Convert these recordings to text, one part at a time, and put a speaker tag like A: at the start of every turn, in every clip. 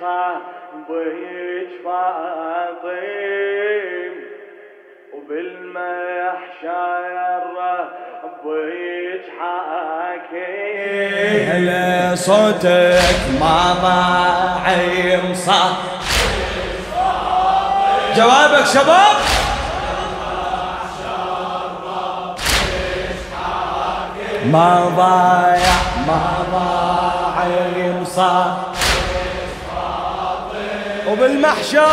A: صاحبك فاطم وبالمحشر حاكم
B: هلا صوتك ما ضايعين صاحبك جوابك شباب ما ضايع ما ضايع يمصى وبالمحشر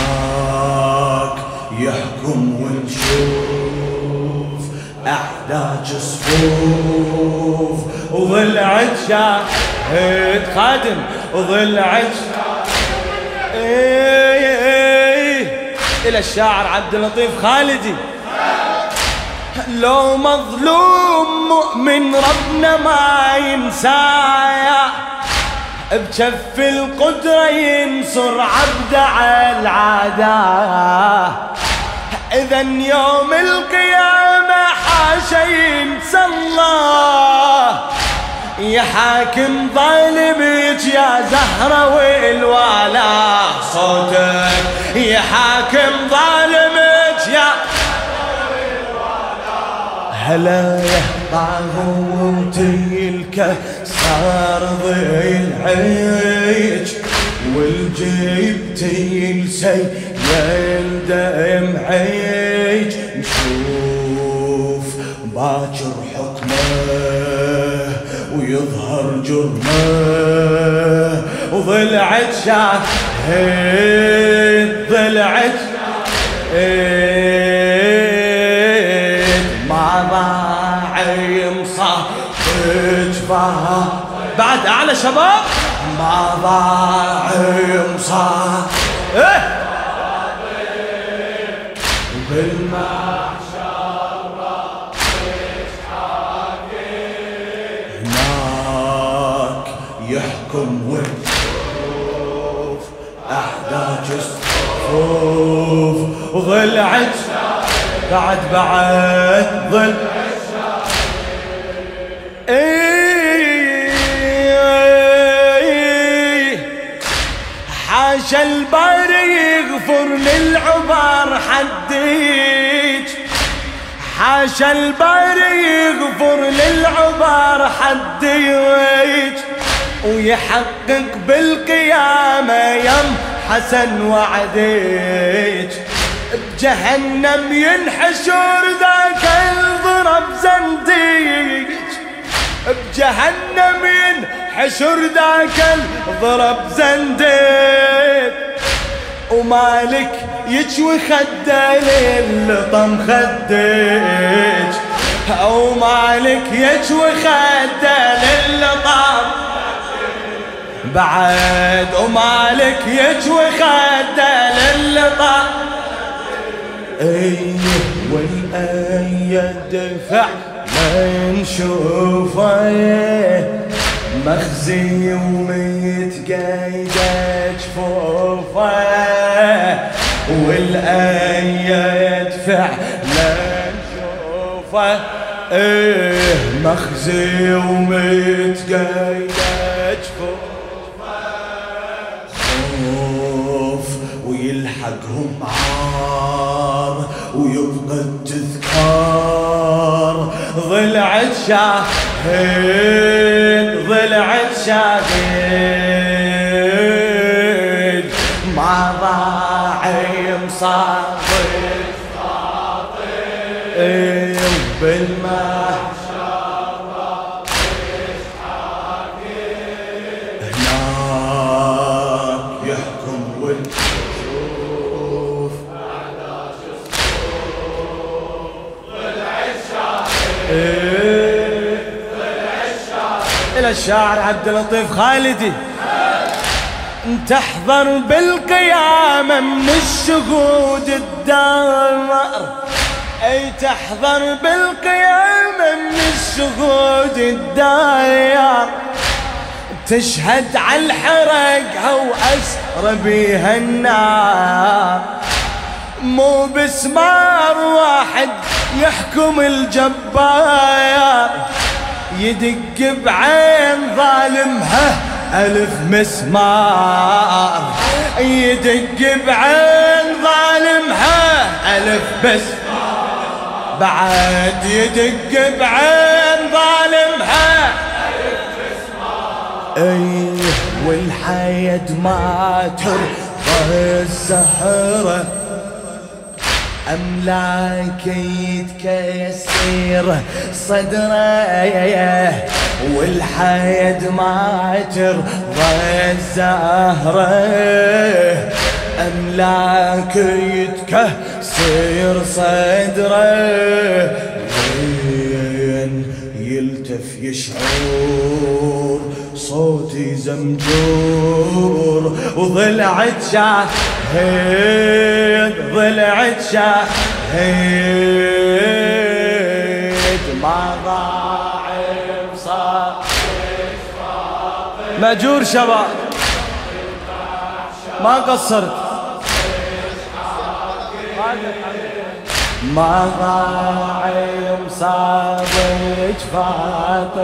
B: هناك يحكم ونشوف أحداج صفوف وضلعت شاهد خادم وضلعت إيه إيه إلى الشاعر عبد اللطيف خالدي. لو مظلوم مؤمن ربنا ما ينسايا. بجف القدرة ينصر عبد على العادة. إذا يوم القيامة حاشا ينسى الله. يا حاكم ظالمك يا زهرة والوالا صوتك يا حاكم ظالمك هلا طاغوتي الكسار ضي العيج والجيب تيلسي يلدم عيج نشوف باكر حكمه ويظهر جرمه وضلعت شاهد ضلعت. ما ضاع مصابك فها بعد أعلى شباب. ما ضاع مصاب إيه. هناك يحكم ونشوف احداج الصفوف وضلعت بعد بعد ظل. إيه حاشا الباري يغفر للعبار حديك. حاشا الباري يغفر للعبار حديك. ويحقق بالقيامة يم حسن وعديك. بجهنم ينحشر ذاك الضرب زنديك بجهنم ينحشر ذاك الضرب زنديك ومالك يجوي خده للطم خديك أو مالك يجوي خده للطم بعد. ومالك يجوي خده للطم إيه والايه دفع ما نشوفه مخزي ومتقيد جفوفه والايه يدفع لا نشوفه إيه مخزي ومتقيد جفوفه خوف ويلحقهم عار ضلعت شاهد ضلعت شاهد الشاعر عبد اللطيف خالدي. تحضر بالقيامة من الشهود الدار. أي تحضر بالقيامة من الشهود الدار. تشهد على الحرق أو أسر بيها النار. مو بسمار واحد يحكم الجبار. يدق بعين ظالمها ألف مسمار. يدق بعين ظالمها ألف مسمار. بعد يدق بعين ظالمها أيه والحيد ما ترضى الزهرة. أملاك يتكسر صدره والحيد ما ترضى الزهرة. أملاك يتكسر صدره وين يلتف يشعر صوتي زمجور. وضلعت شاهد ضلعت شاهد ما ضاع بصار مأجور شباب. ما قصرت. ما ضاع مصابك فاطم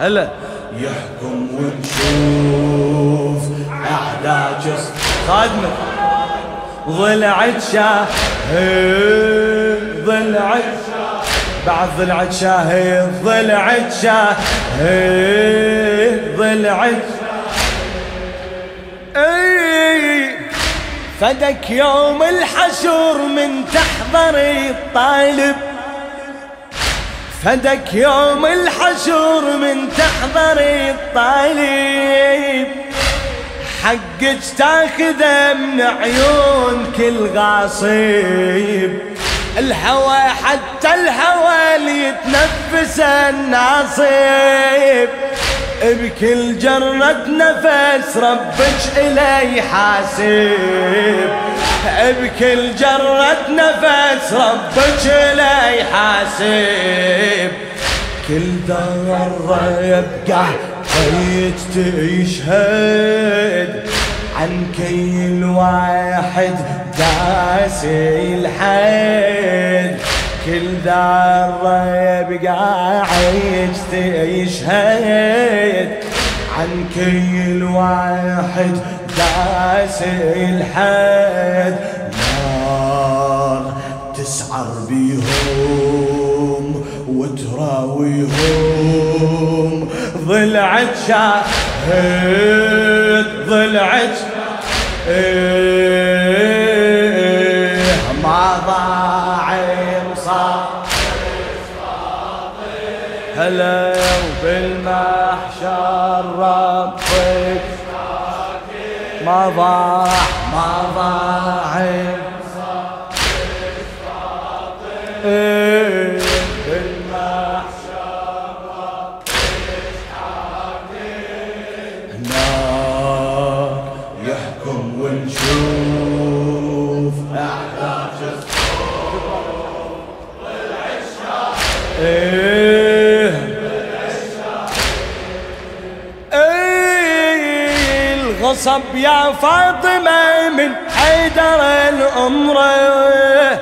B: هلا. يحكم ونشوف احداث خادمة. ضلعت شاهد. ضلعت بعد ضلعت شاهد. ضلعت شاهد. ضلعت أي. فدك يوم الحشر من تحضر الطالب. فدك يوم الحشر من تحضر الطالب حقك تاخذه من عيون كل غاصب الهوى حتى الهوى اللي يتنفس الناصب. بكل جرة نفس ربك إلي حاسب. بكل جرة نفس ربك إلي حاسب. كل ذرة يبقى حيت تشهد. عن كل واحد داسي الحد كل ذرة يبقى عيش تشهد عن كل واحد داسي الحد. نار تسعر بيهم وتراويهم. ضلعت شاهد ضلعت إيه هلا وبالمحشر ربك. ما ضاع ما ضاع الغصب يا فاطمة من حيدر الأمره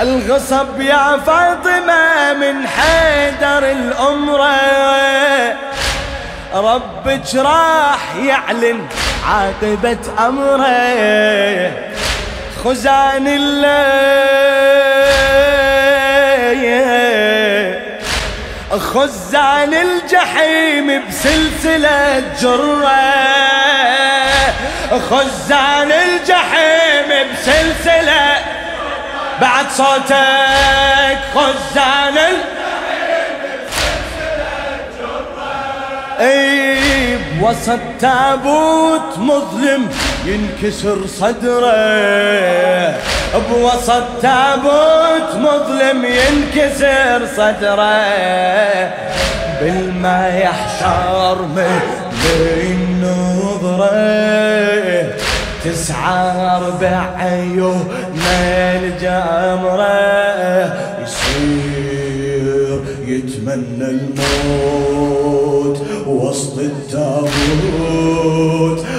B: الغصب يا فاطمة من حيدر الأمره ربك راح يعلن عاقبة أمره. خزان الليل خزان الجحيم بسلسلة جرة. خزان الجحيم بسلسلة. بعد صوتك خزان الجحيم أي بوسط تابوت مظلم ينكسر صدره. بوسط تابوت مظلم ينكسر صدره. بالما يحشر من نظره تسعر بعيون الجمره يصير يتمنى الموت وسط التابوت.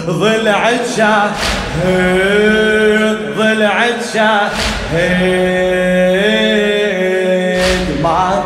B: ضلعت شاهد ضلعت شاهد ما